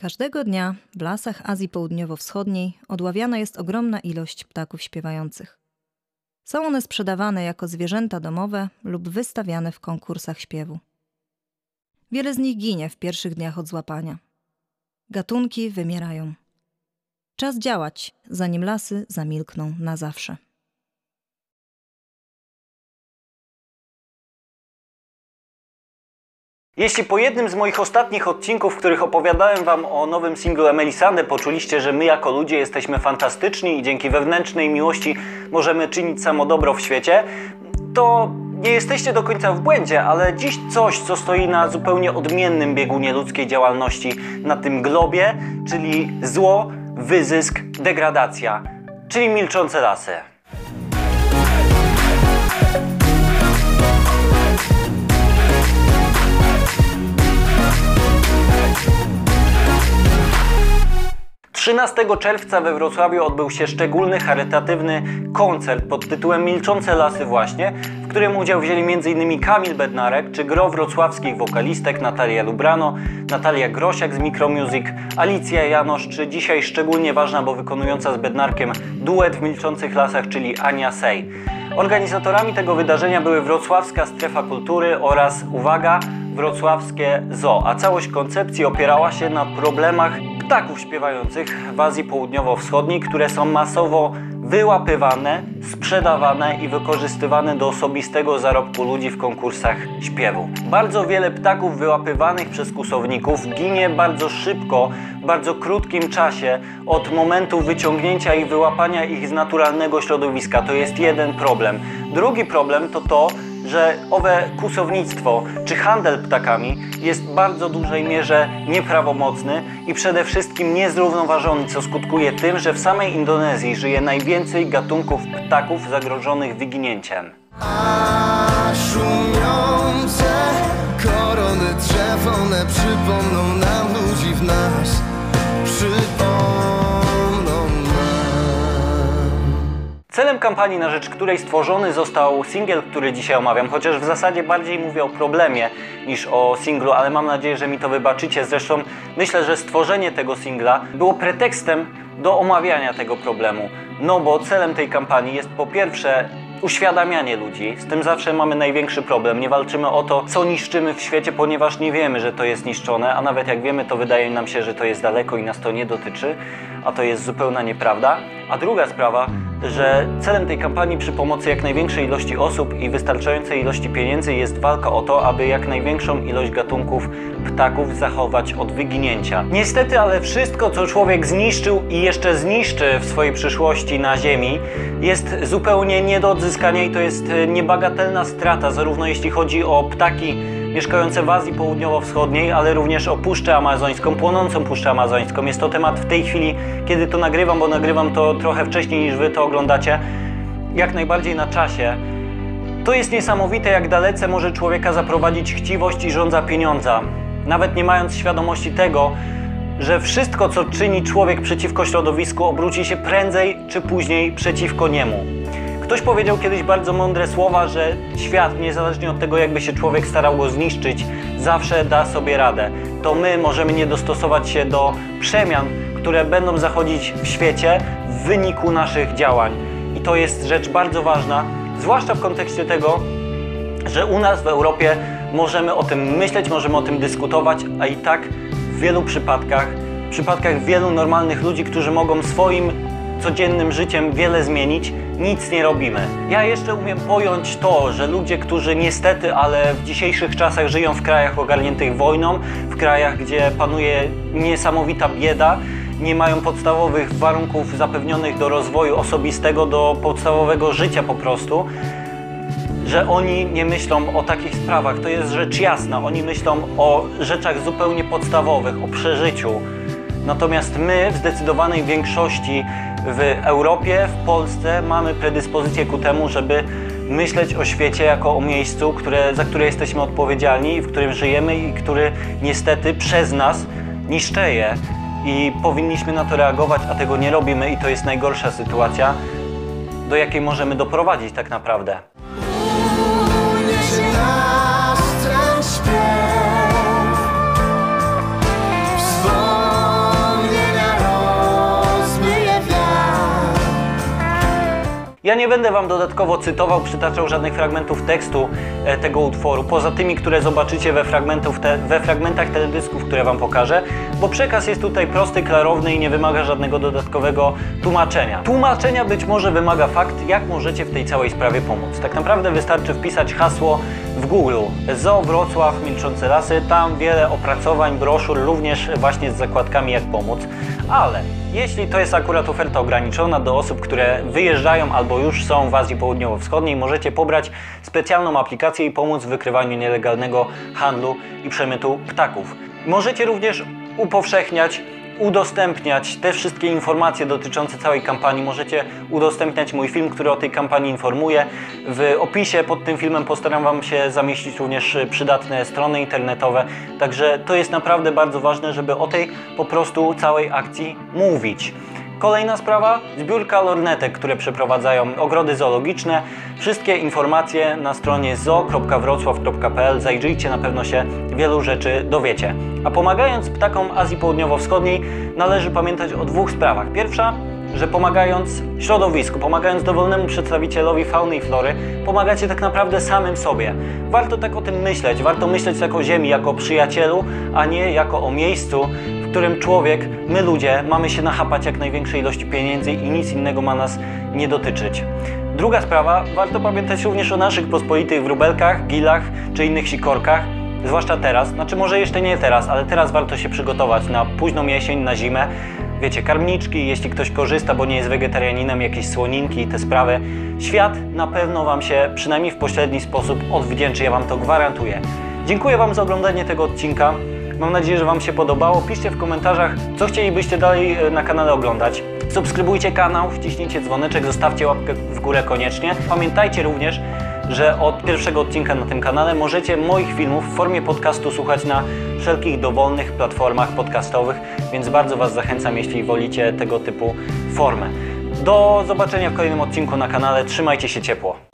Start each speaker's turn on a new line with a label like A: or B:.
A: Każdego dnia w lasach Azji Południowo-Wschodniej odławiana jest ogromna ilość ptaków śpiewających. Są one sprzedawane jako zwierzęta domowe lub wystawiane w konkursach śpiewu. Wiele z nich ginie w pierwszych dniach od złapania. Gatunki wymierają. Czas działać, zanim lasy zamilkną na zawsze.
B: Jeśli po jednym z moich ostatnich odcinków, w których opowiadałem Wam o nowym singlu Emelisande, poczuliście, że my jako ludzie jesteśmy fantastyczni i dzięki wewnętrznej miłości możemy czynić samo dobro w świecie, to nie jesteście do końca w błędzie, ale dziś coś, co stoi na zupełnie odmiennym biegunie ludzkiej działalności na tym globie, czyli zło, wyzysk, degradacja, czyli milczące lasy. 13 czerwca we Wrocławiu odbył się szczególny charytatywny koncert pod tytułem Milczące Lasy właśnie, w którym udział wzięli m.in. Kamil Bednarek czy gro wrocławskich wokalistek Natalia Lubrano, Natalia Grosiak z Micromusic, Alicja Janosz czy dzisiaj szczególnie ważna, bo wykonująca z Bednarkiem duet w Milczących Lasach, czyli Ania Sej. Organizatorami tego wydarzenia były Wrocławska Strefa Kultury oraz, uwaga, Wrocławskie Zoo, a całość koncepcji opierała się na problemach ptaków śpiewających w Azji Południowo-Wschodniej, które są masowo wyłapywane, sprzedawane i wykorzystywane do osobistego zarobku ludzi w konkursach śpiewu. Bardzo wiele ptaków wyłapywanych przez kusowników ginie bardzo szybko, w bardzo krótkim czasie od momentu wyciągnięcia i wyłapania ich z naturalnego środowiska. To jest jeden problem. Drugi problem to to, że owe kusownictwo czy handel ptakami jest w bardzo dużej mierze nieprawomocny i przede wszystkim niezrównoważony, co skutkuje tym, że w samej Indonezji żyje najwięcej gatunków ptaków zagrożonych wyginięciem. A szumiące korony drzew, one przypomną nam ludzi w nas. Celem kampanii, na rzecz której stworzony został singiel, który dzisiaj omawiam, chociaż w zasadzie bardziej mówię o problemie niż o singlu, ale mam nadzieję, że mi to wybaczycie. Zresztą myślę, że stworzenie tego singla było pretekstem do omawiania tego problemu. No bo celem tej kampanii jest po pierwsze uświadamianie ludzi. Z tym zawsze mamy największy problem. Nie walczymy o to, co niszczymy w świecie, ponieważ nie wiemy, że to jest niszczone, a nawet jak wiemy, to wydaje nam się, że to jest daleko i nas to nie dotyczy, a to jest zupełna nieprawda. A druga sprawa, że celem tej kampanii przy pomocy jak największej ilości osób i wystarczającej ilości pieniędzy jest walka o to, aby jak największą ilość gatunków ptaków zachować od wyginięcia. Niestety, ale wszystko, co człowiek zniszczył i jeszcze zniszczy w swojej przyszłości na Ziemi, jest zupełnie nie do odzyskania i to jest niebagatelna strata, zarówno jeśli chodzi o ptaki mieszkające w Azji Południowo-Wschodniej, ale również o Puszczę Amazońską, płonącą Puszczę Amazońską. Jest to temat w tej chwili, kiedy to nagrywam, bo nagrywam to trochę wcześniej niż Wy to oglądacie, jak najbardziej na czasie. To jest niesamowite, jak dalece może człowieka zaprowadzić chciwość i żądza pieniądza, nawet nie mając świadomości tego, że wszystko, co czyni człowiek przeciwko środowisku, obróci się prędzej czy później przeciwko niemu. Ktoś powiedział kiedyś bardzo mądre słowa, że świat, niezależnie od tego, jakby się człowiek starał go zniszczyć, zawsze da sobie radę. To my możemy nie dostosować się do przemian, które będą zachodzić w świecie w wyniku naszych działań. I to jest rzecz bardzo ważna, zwłaszcza w kontekście tego, że u nas w Europie możemy o tym myśleć, możemy o tym dyskutować, a i tak w wielu przypadkach, w przypadkach wielu normalnych ludzi, którzy mogą swoim codziennym życiem wiele zmienić, nic nie robimy. Ja jeszcze umiem pojąć to, że ludzie, którzy niestety, ale w dzisiejszych czasach żyją w krajach ogarniętych wojną, w krajach, gdzie panuje niesamowita bieda, nie mają podstawowych warunków zapewnionych do rozwoju osobistego, do podstawowego życia po prostu, że oni nie myślą o takich sprawach. To jest rzecz jasna. Oni myślą o rzeczach zupełnie podstawowych, o przeżyciu. Natomiast my w zdecydowanej większości w Europie, w Polsce mamy predyspozycję ku temu, żeby myśleć o świecie jako o miejscu, które, za które jesteśmy odpowiedzialni, w którym żyjemy i który niestety przez nas niszczeje. I powinniśmy na to reagować, a tego nie robimy i to jest najgorsza sytuacja, do jakiej możemy doprowadzić tak naprawdę. Ja nie będę Wam dodatkowo cytował, przytaczał żadnych fragmentów tekstu e, tego utworu, poza tymi, które zobaczycie we, fragmentów te, we fragmentach teledysków, które Wam pokażę, bo przekaz jest tutaj prosty, klarowny i nie wymaga żadnego dodatkowego tłumaczenia. Tłumaczenia być może wymaga fakt, jak możecie w tej całej sprawie pomóc. Tak naprawdę wystarczy wpisać hasło w Google ZOO Wrocław Milczące Lasy, tam wiele opracowań, broszur, również właśnie z zakładkami jak pomóc, ale jeśli to jest akurat oferta ograniczona do osób, które wyjeżdżają albo już są w Azji Południowo-Wschodniej, możecie pobrać specjalną aplikację i pomóc w wykrywaniu nielegalnego handlu i przemytu ptaków. Możecie również upowszechniać udostępniać te wszystkie informacje dotyczące całej kampanii. Możecie udostępniać mój film, który o tej kampanii informuje. W opisie pod tym filmem postaram Wam się zamieścić również przydatne strony internetowe. Także to jest naprawdę bardzo ważne, żeby o tej po prostu całej akcji mówić. Kolejna sprawa, zbiórka lornetek, które przeprowadzają ogrody zoologiczne. Wszystkie informacje na stronie zoo.wrocław.pl. Zajrzyjcie, na pewno się wielu rzeczy dowiecie. A pomagając ptakom Azji Południowo-Wschodniej należy pamiętać o dwóch sprawach. Pierwsza, że pomagając środowisku, pomagając dowolnemu przedstawicielowi fauny i flory, pomagacie tak naprawdę samym sobie. Warto tak o tym myśleć, warto myśleć tak o Ziemi jako o przyjacielu, a nie jako o miejscu, w którym człowiek, my ludzie, mamy się nachapać jak największej ilości pieniędzy i nic innego ma nas nie dotyczyć. Druga sprawa, warto pamiętać również o naszych pospolitych wróbelkach, gilach czy innych sikorkach, zwłaszcza teraz, znaczy może jeszcze nie teraz, ale teraz warto się przygotować na późną jesień, na zimę. Wiecie, karmniczki, jeśli ktoś korzysta, bo nie jest wegetarianinem, jakieś słoninki, te sprawy. Świat na pewno Wam się przynajmniej w pośredni sposób odwdzięczy, ja Wam to gwarantuję. Dziękuję Wam za oglądanie tego odcinka. Mam nadzieję, że Wam się podobało. Piszcie w komentarzach, co chcielibyście dalej e, na kanale oglądać. Subskrybujcie kanał, wciśnijcie dzwoneczek, zostawcie łapkę w górę koniecznie. Pamiętajcie również, że od pierwszego odcinka na tym kanale możecie moich filmów w formie podcastu słuchać na wszelkich dowolnych platformach podcastowych, więc bardzo Was zachęcam, jeśli wolicie tego typu formę. Do zobaczenia w kolejnym odcinku na kanale. Trzymajcie się ciepło.